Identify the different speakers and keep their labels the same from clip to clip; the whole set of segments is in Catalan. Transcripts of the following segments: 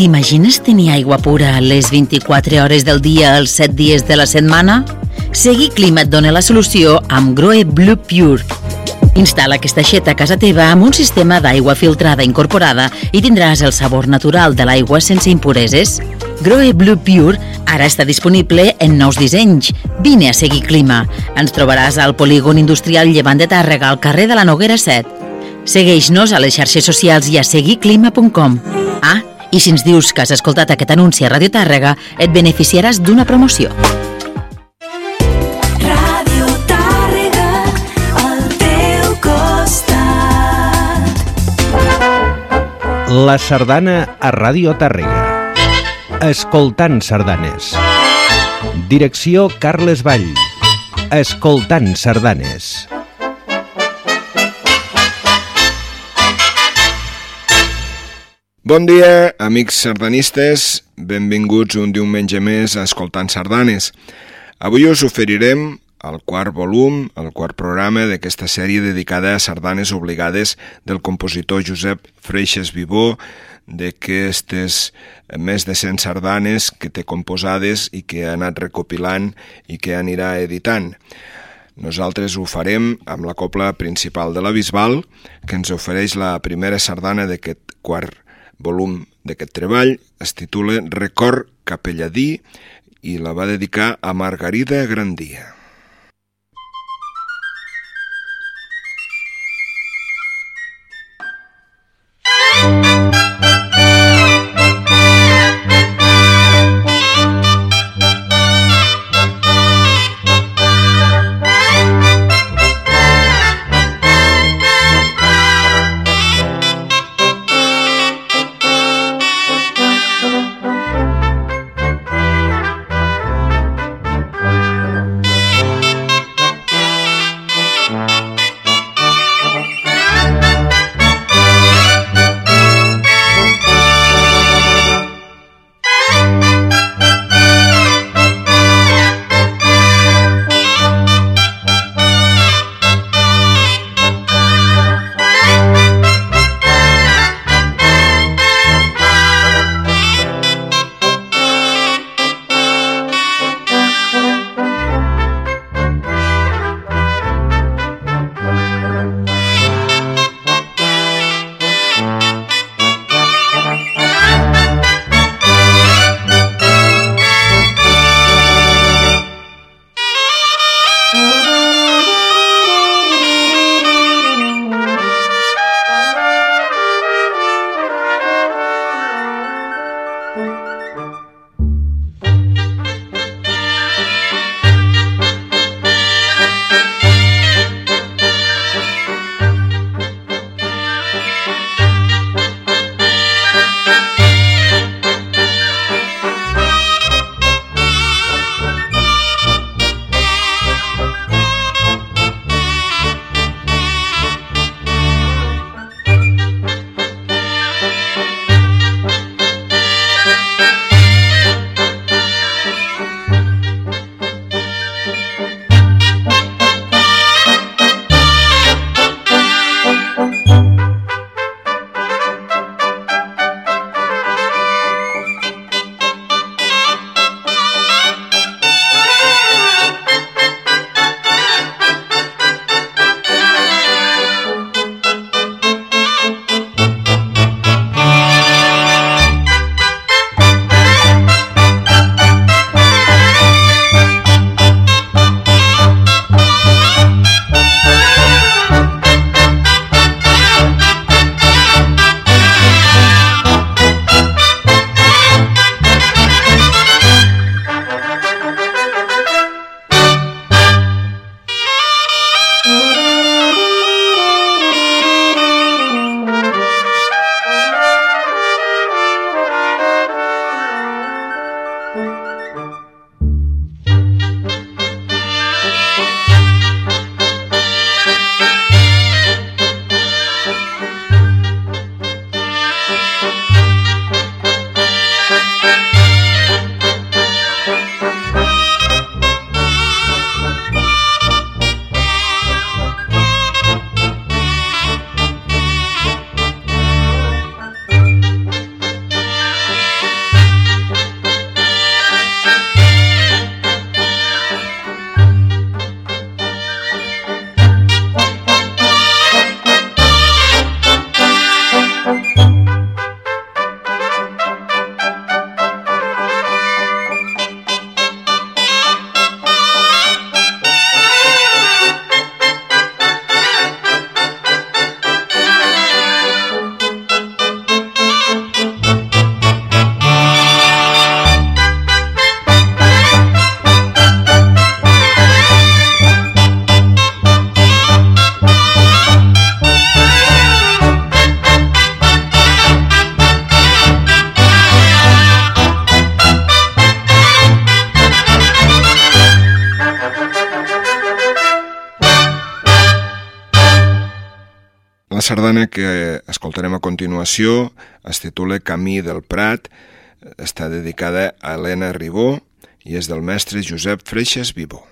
Speaker 1: T'imagines tenir aigua pura les 24 hores del dia, els 7 dies de la setmana? Segui Clima et dona la solució amb Groe Blue Pure. Instal·la aquesta aixeta a casa teva amb un sistema d'aigua filtrada incorporada i tindràs el sabor natural de l'aigua sense impureses. Groe Blue Pure ara està disponible en nous dissenys. Vine a seguir Clima. Ens trobaràs al polígon industrial Llevant de Tàrrega, al carrer de la Noguera 7. Segueix-nos a les xarxes socials i a seguiclima.com. Ah, i si ens dius que has escoltat aquest anunci a Radio Tàrrega, et beneficiaràs d'una promoció.
Speaker 2: Ràdio Tàrrega, al teu costat.
Speaker 3: La sardana a Ràdio Tàrrega. Escoltant sardanes. Direcció Carles Vall. Escoltant sardanes.
Speaker 4: Bon dia, amics sardanistes. Benvinguts un diumenge més a Escoltant Sardanes. Avui us oferirem el quart volum, el quart programa d'aquesta sèrie dedicada a sardanes obligades del compositor Josep Freixes Vivó, d'aquestes més de 100 sardanes que té composades i que ha anat recopilant i que anirà editant. Nosaltres ho farem amb la copla principal de la Bisbal, que ens ofereix la primera sardana d'aquest quart volum d'aquest treball, es titula Record Capelladí i la va dedicar a Margarida Grandia. Sardana que escoltarem a continuació es titula Camí del Prat, està dedicada a Helena Ribó i és del mestre Josep Freixas Vivó.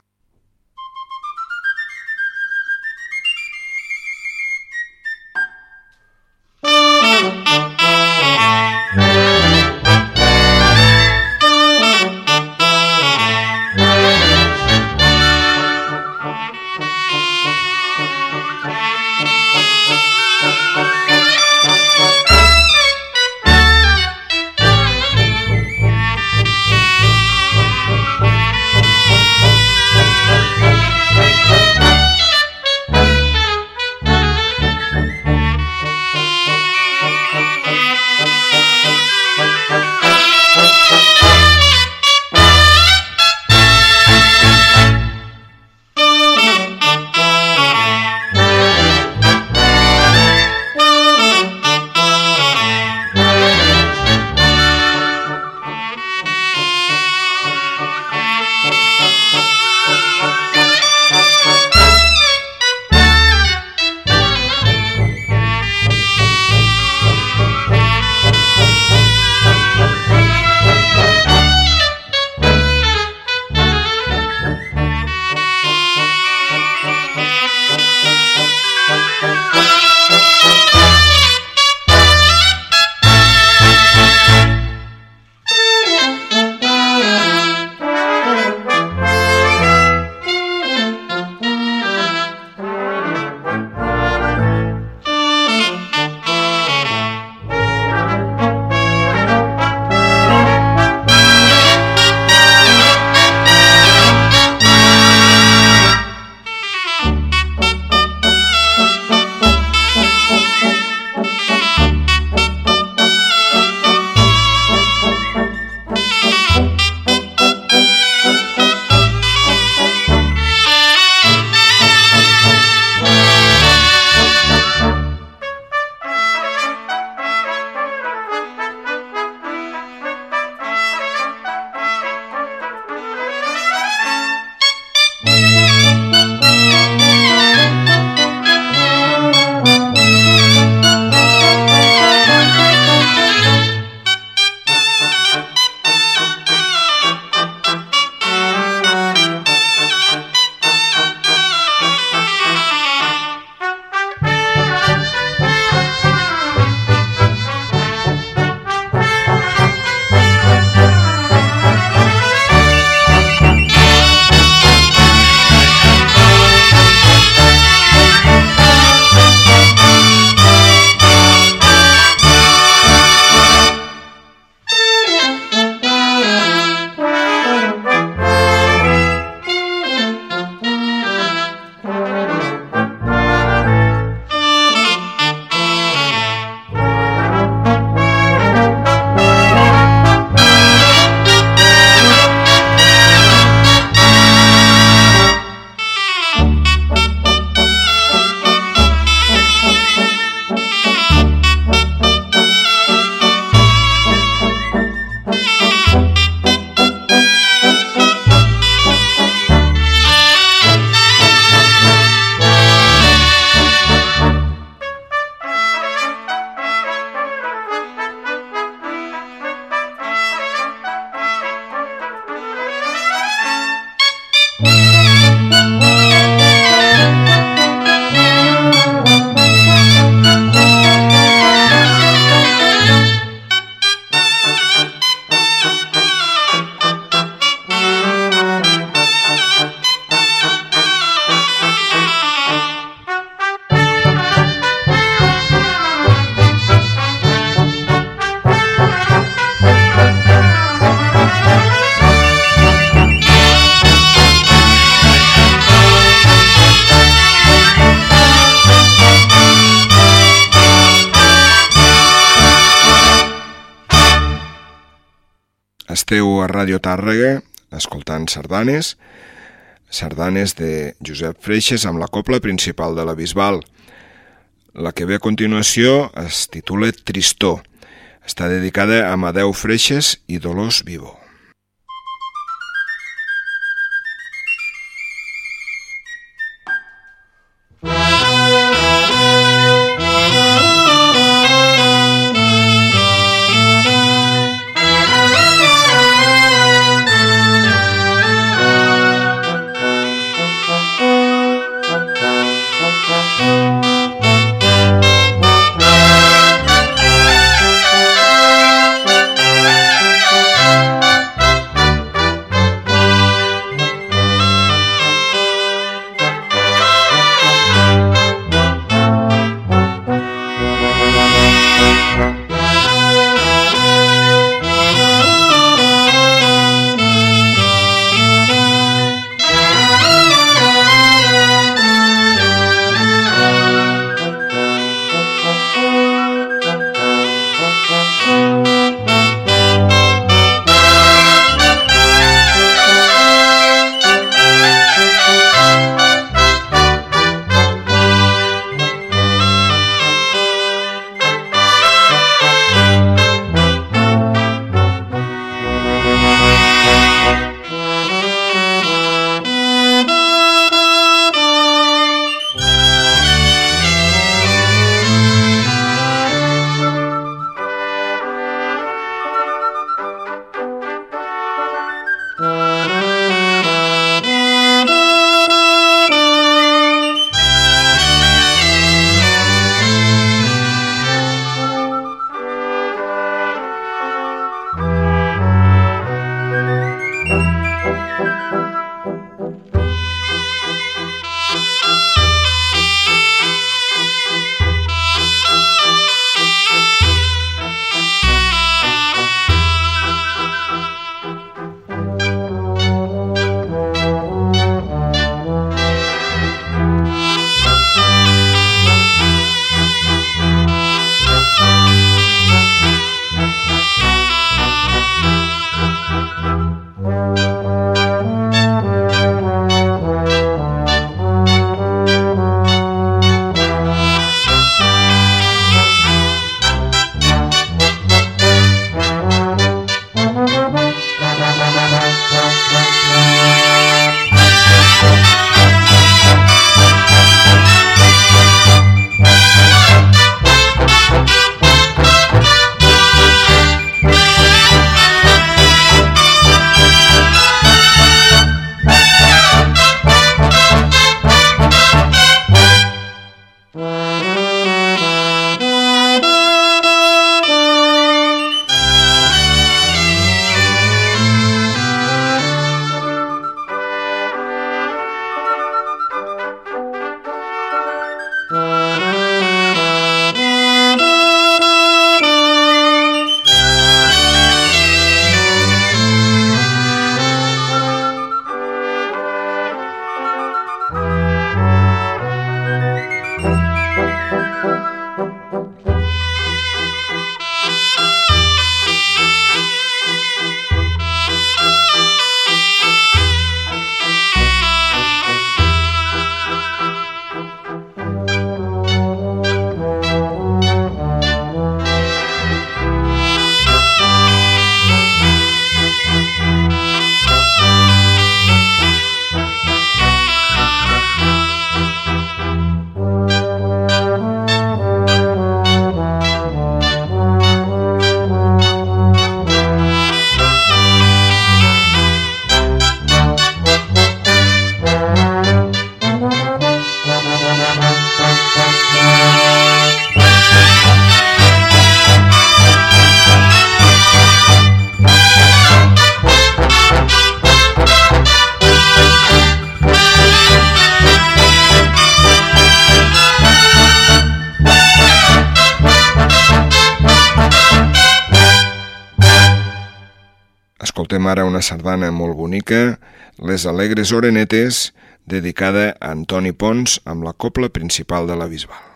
Speaker 4: Ràdio Tàrrega escoltant sardanes, sardanes de Josep Freixes amb la copla principal de la Bisbal. La que ve a continuació es titula Tristó. Està dedicada a Amadeu Freixes i Dolors Vivo. Una sardana molt bonica, Les Alegres Orenetes, dedicada a Antoni Pons amb la copla principal de la Bisbal.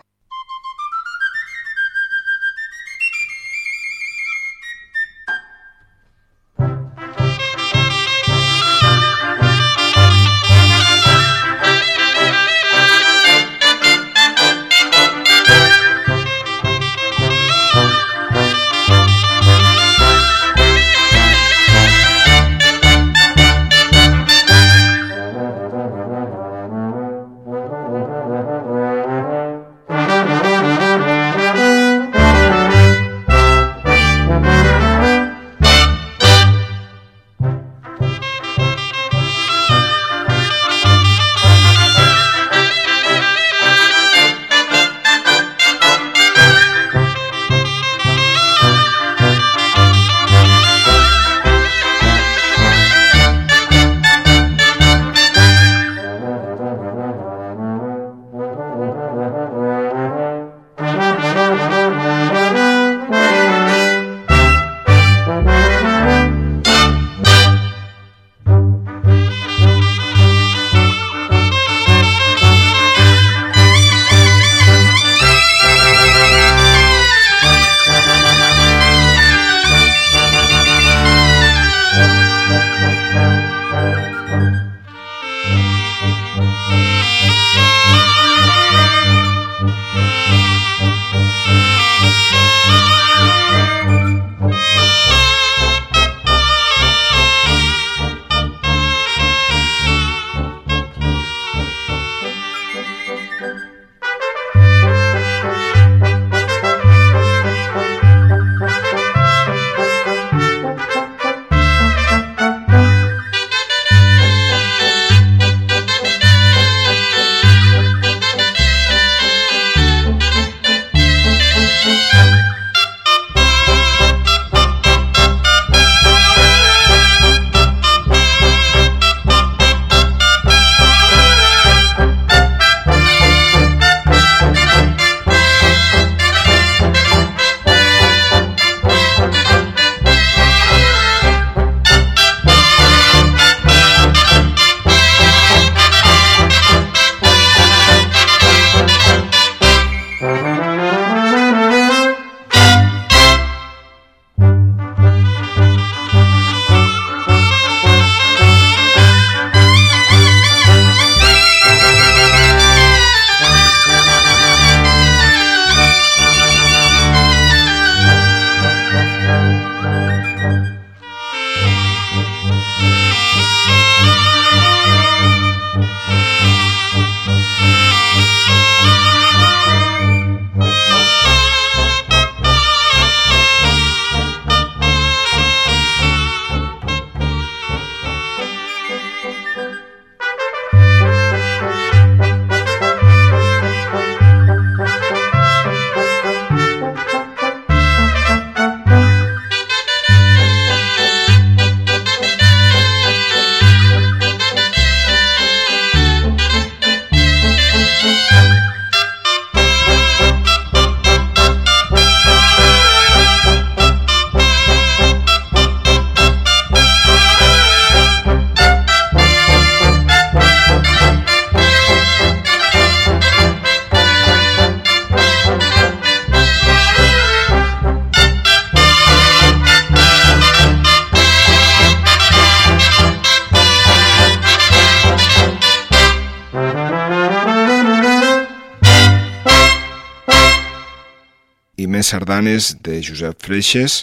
Speaker 4: Més sardanes de Josep Freixes.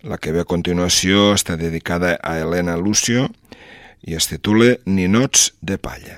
Speaker 4: La que ve a continuació està dedicada a Helena Lucio i es titula Ninots de palla.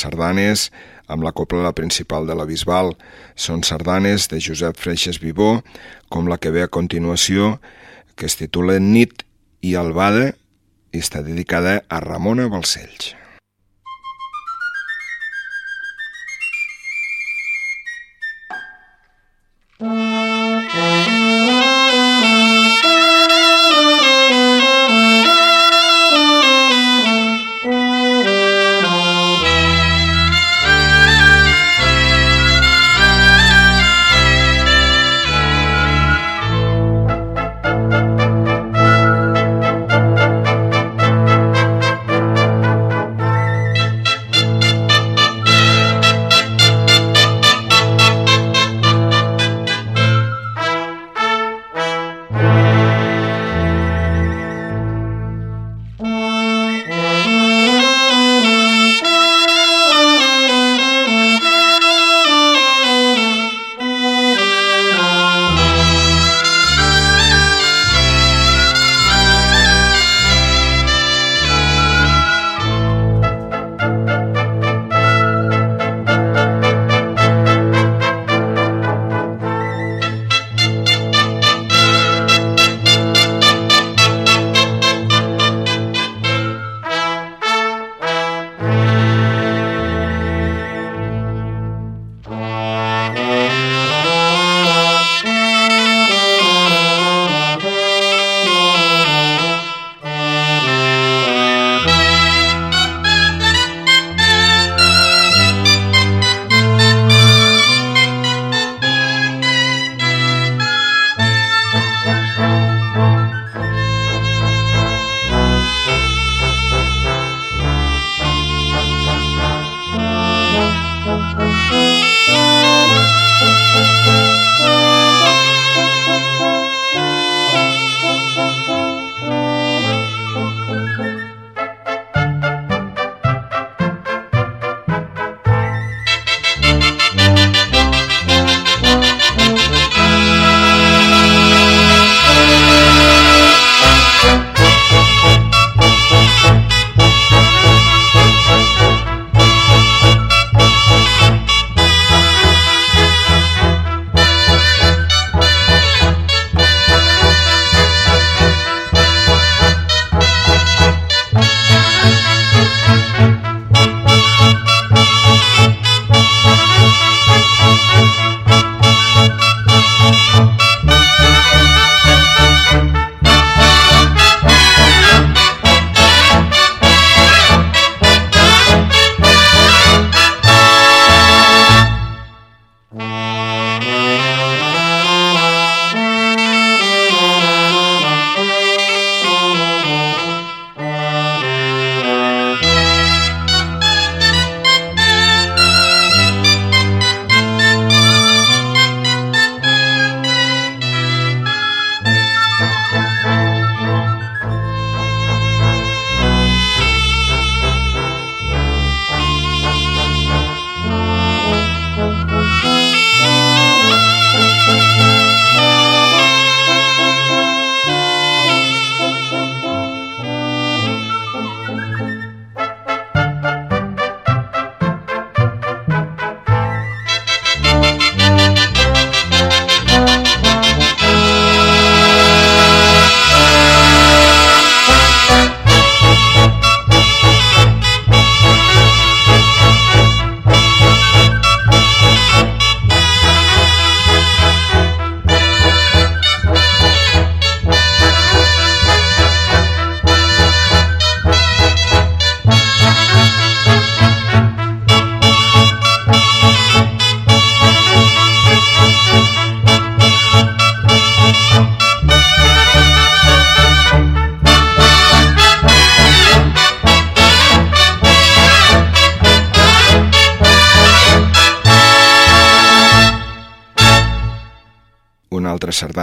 Speaker 4: Sardanes amb la copla la principal de la Bisbal. Són sardanes de Josep Freixes Vivó, com la que ve a continuació, que es titula Nit i Albada i està dedicada a Ramona Balcells.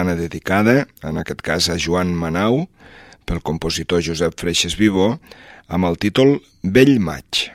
Speaker 4: Sardana dedicada, en aquest cas a Joan Manau, pel compositor Josep Freixes Vivó, amb el títol Vell Maig.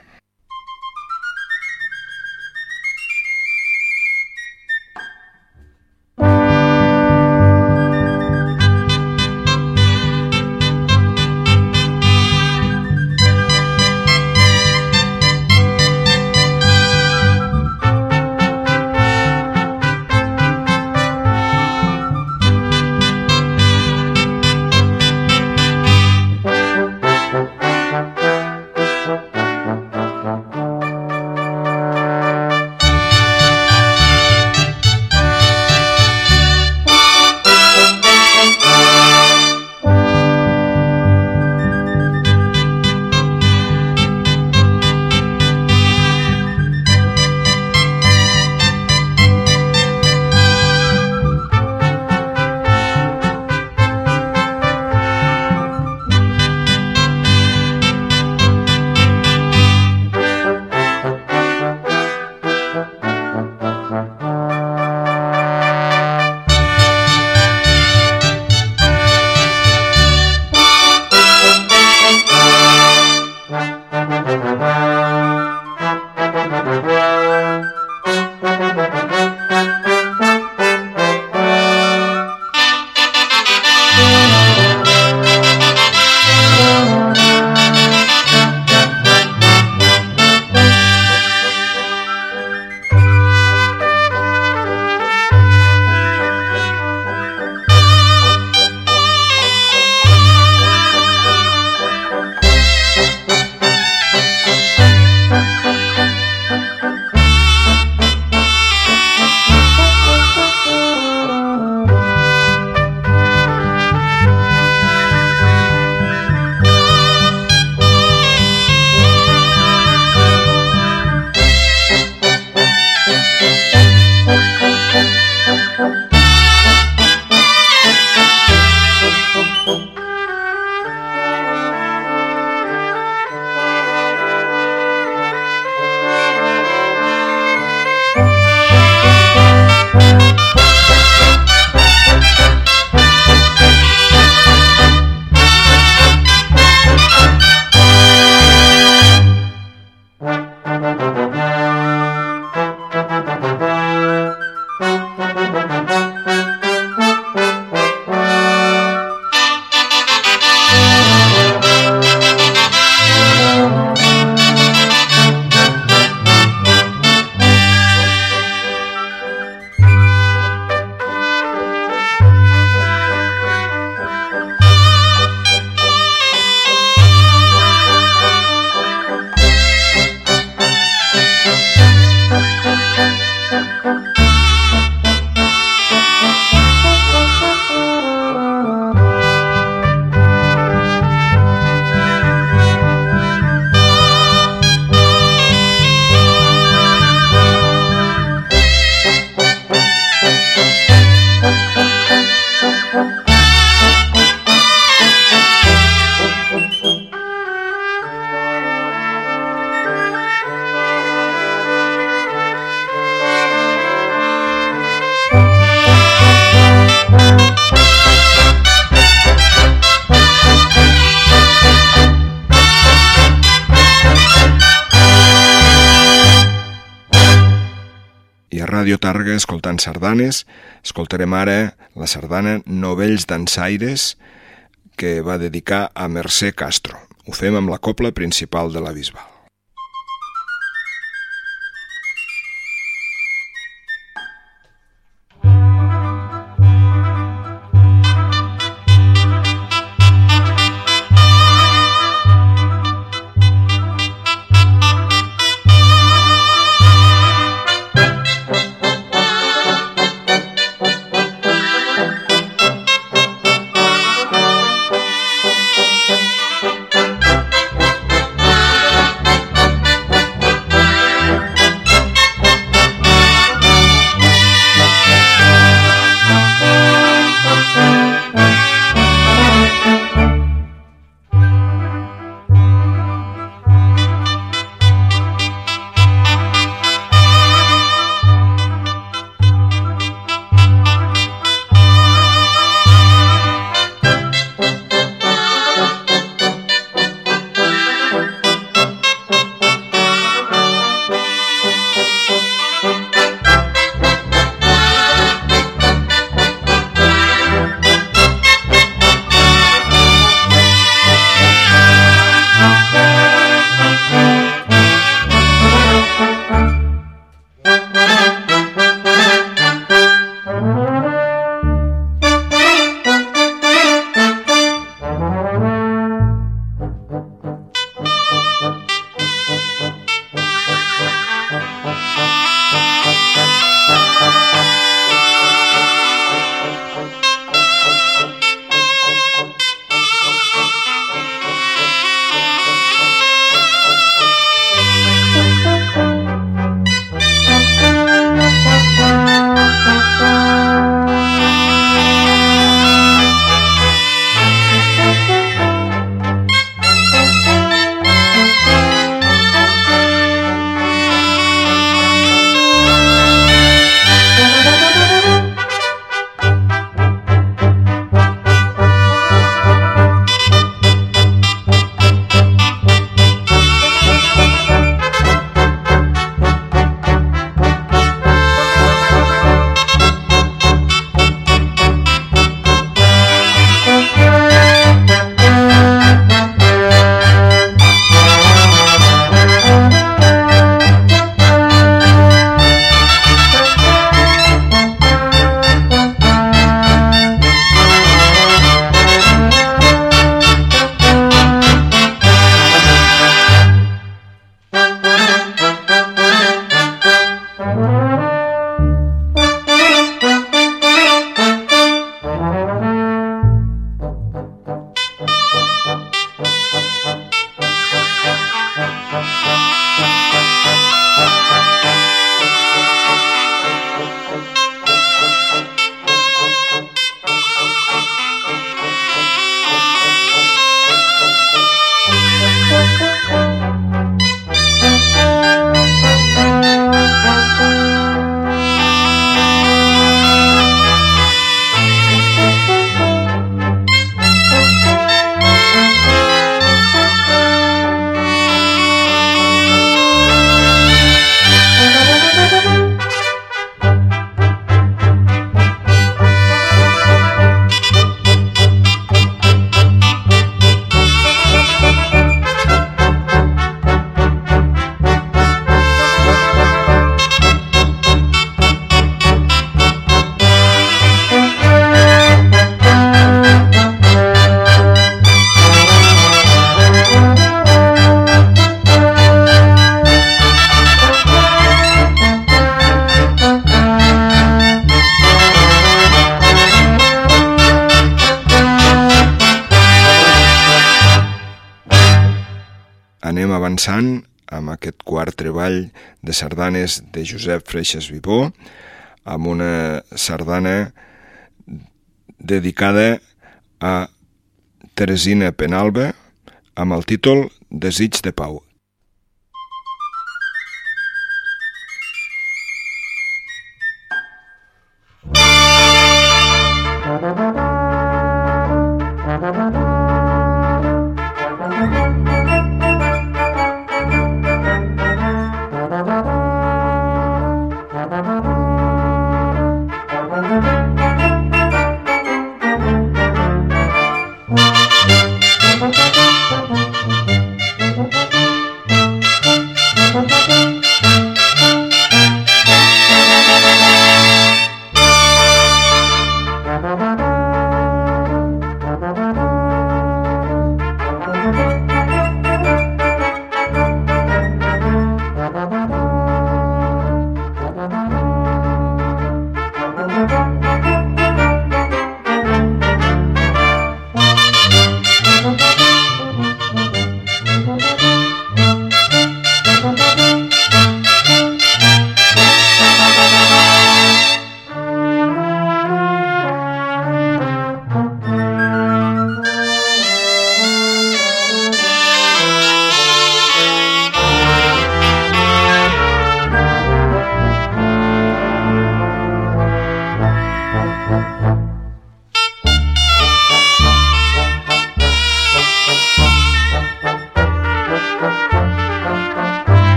Speaker 4: Sardanes. Escoltarem ara la sardana Novells dansaires que va dedicar a Mercè Castro. Ho fem amb la copla principal de la Bisbal. Anem avançant amb aquest quart treball de sardanes de Josep Freixas Vivó, amb una sardana dedicada a Teresina Penalba, amb el títol Desig de Pau.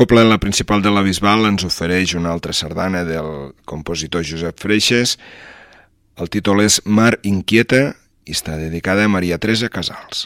Speaker 4: Copla en la principal de la Bisbal ens ofereix una altra sardana del compositor Josep Freixes. El títol és Mar inquieta i està dedicada a Maria Teresa Casals.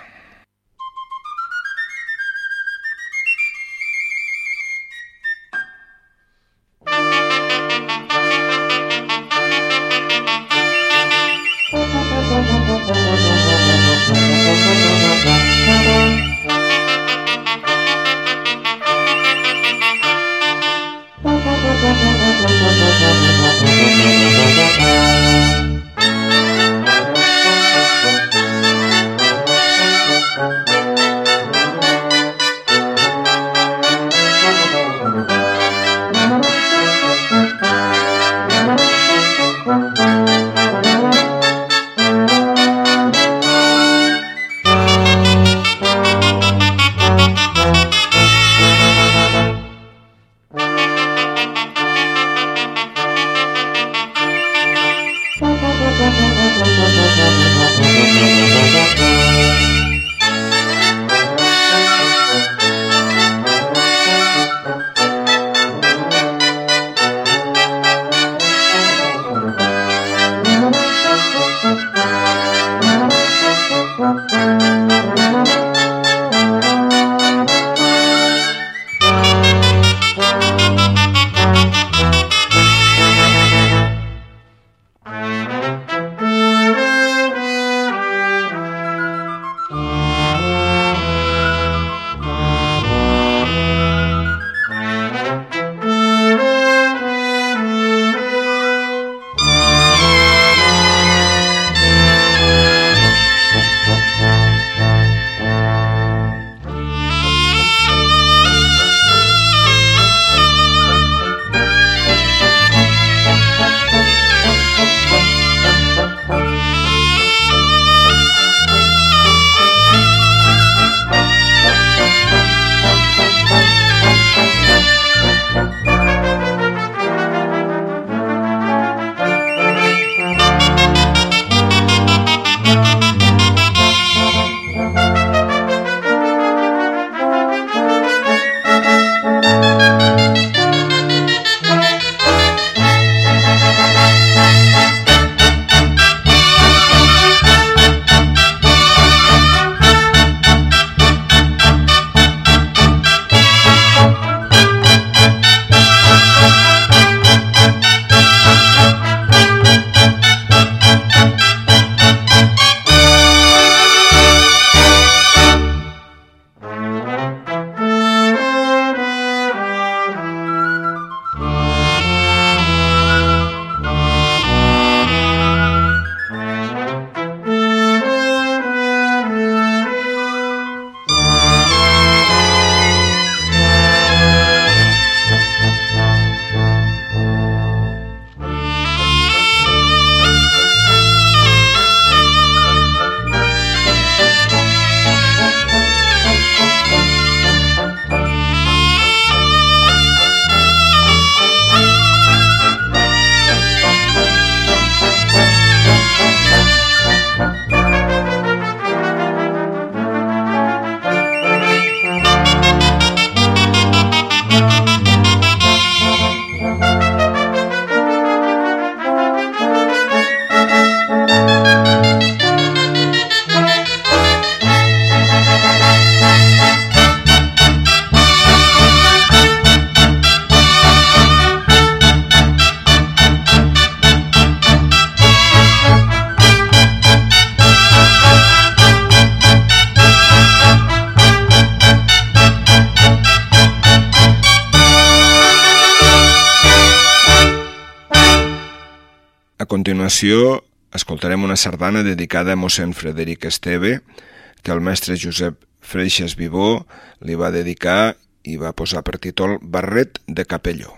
Speaker 4: continuació escoltarem una sardana dedicada a mossèn Frederic Esteve, que el mestre Josep Freixas Vivó li va dedicar i va posar per títol Barret de Capelló.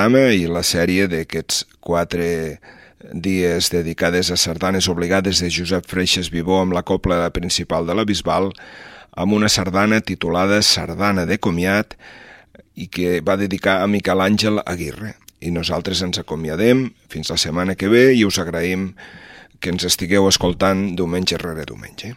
Speaker 4: programa i la sèrie d'aquests quatre dies dedicades a sardanes obligades de Josep Freixes Vivó amb la copla principal de la Bisbal amb una sardana titulada Sardana de Comiat i que va dedicar a Miquel Àngel Aguirre. I nosaltres ens acomiadem fins la setmana que ve i us agraïm que ens estigueu escoltant diumenge rere diumenge.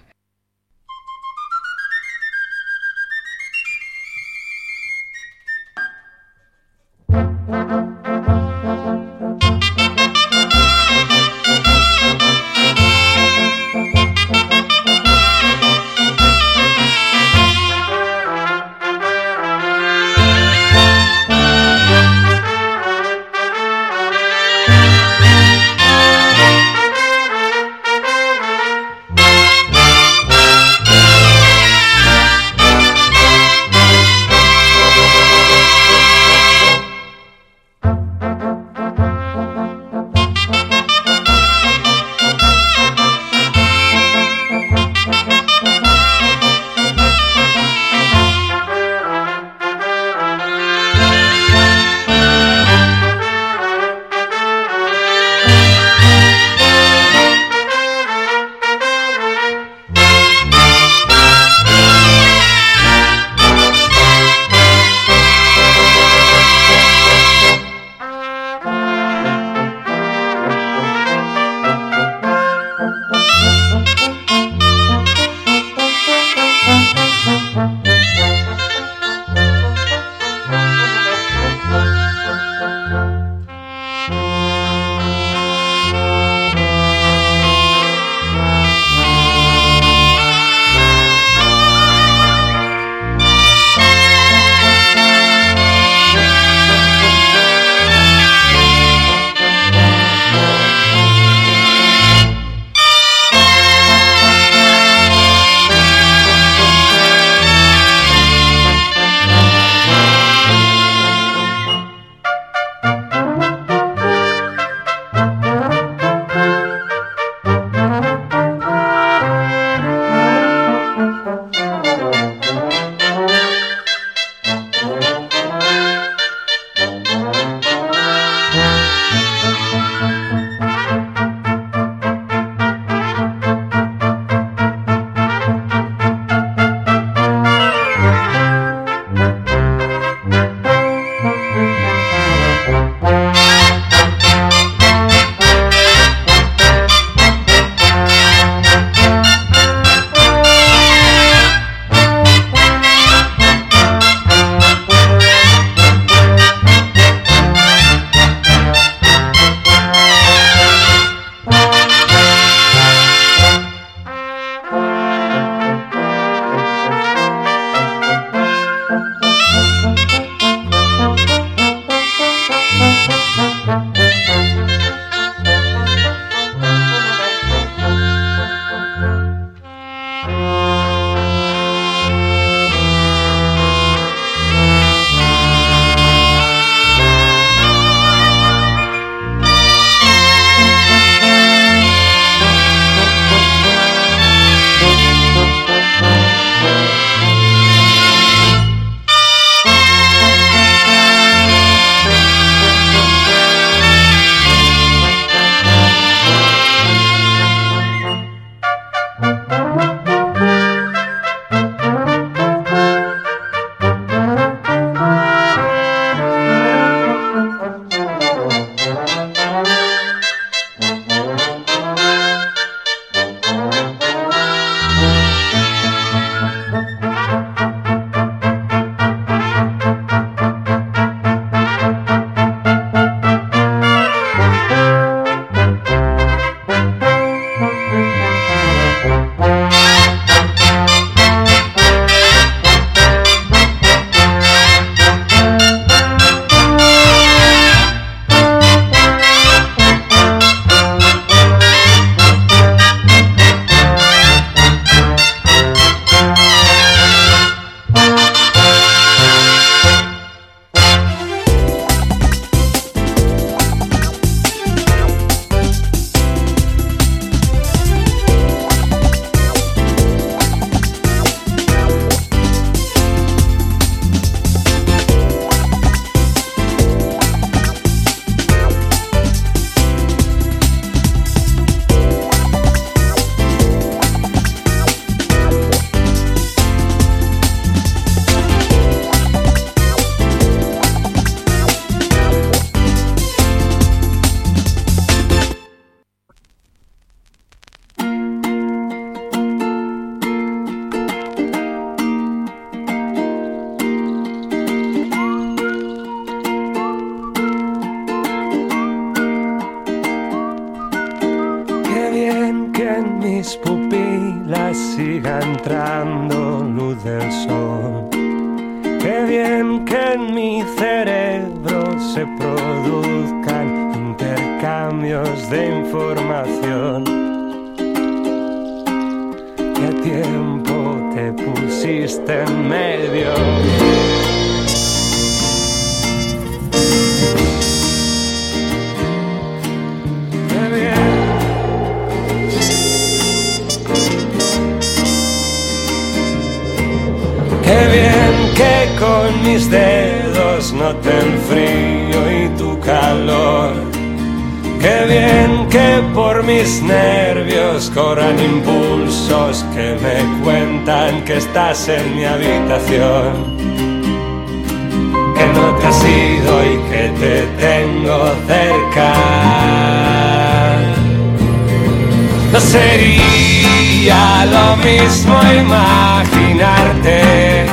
Speaker 5: Con mis dedos noten frío y tu calor. Qué bien que por mis nervios corran impulsos que me cuentan que estás en mi habitación. Que no te has ido y que te tengo cerca. No sería lo mismo imaginarte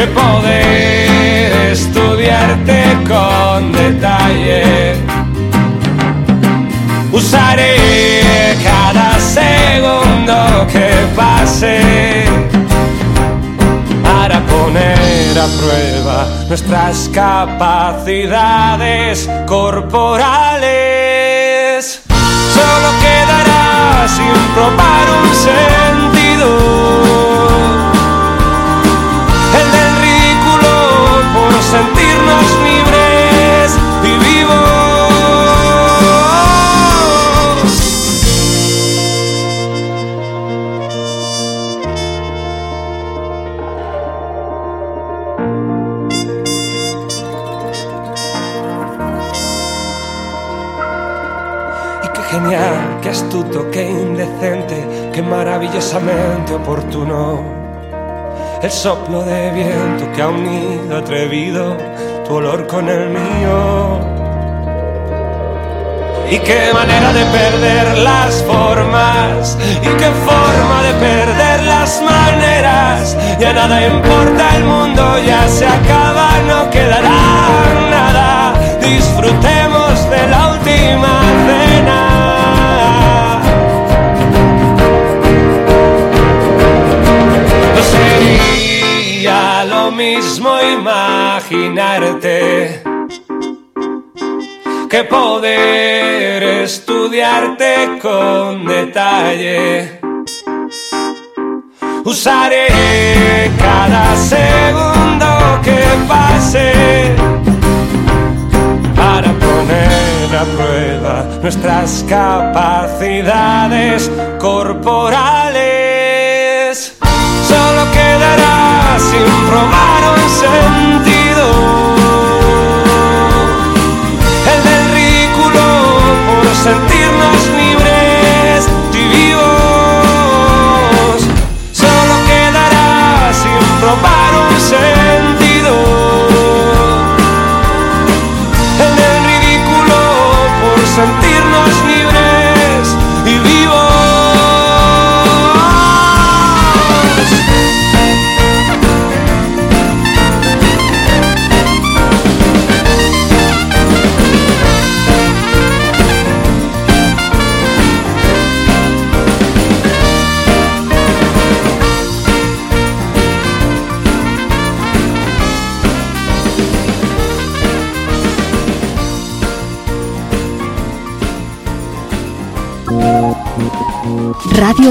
Speaker 5: que poder estudiarte con detalle. Usaré cada segundo que pase para poner a prueba nuestras capacidades corporales. Solo quedará sin probar un sentido. Sentirnos libres y vivos. Y qué genial, qué astuto, qué indecente, qué maravillosamente oportuno. El soplo de viento que ha unido atrevido tu olor con el mío. Y qué manera de perder las formas, y qué forma de perder las maneras. Ya nada importa, el mundo ya se acaba, no quedará nada. Disfrutemos de la última cena. Mismo imaginarte que poder estudiarte con detalle. Usaré cada segundo que pase para poner a prueba nuestras capacidades corporales. Solo quedará sin probar un sentido. El del ridículo por sentirnos libres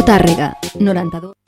Speaker 6: Tàrrega, 92.
Speaker 2: Radio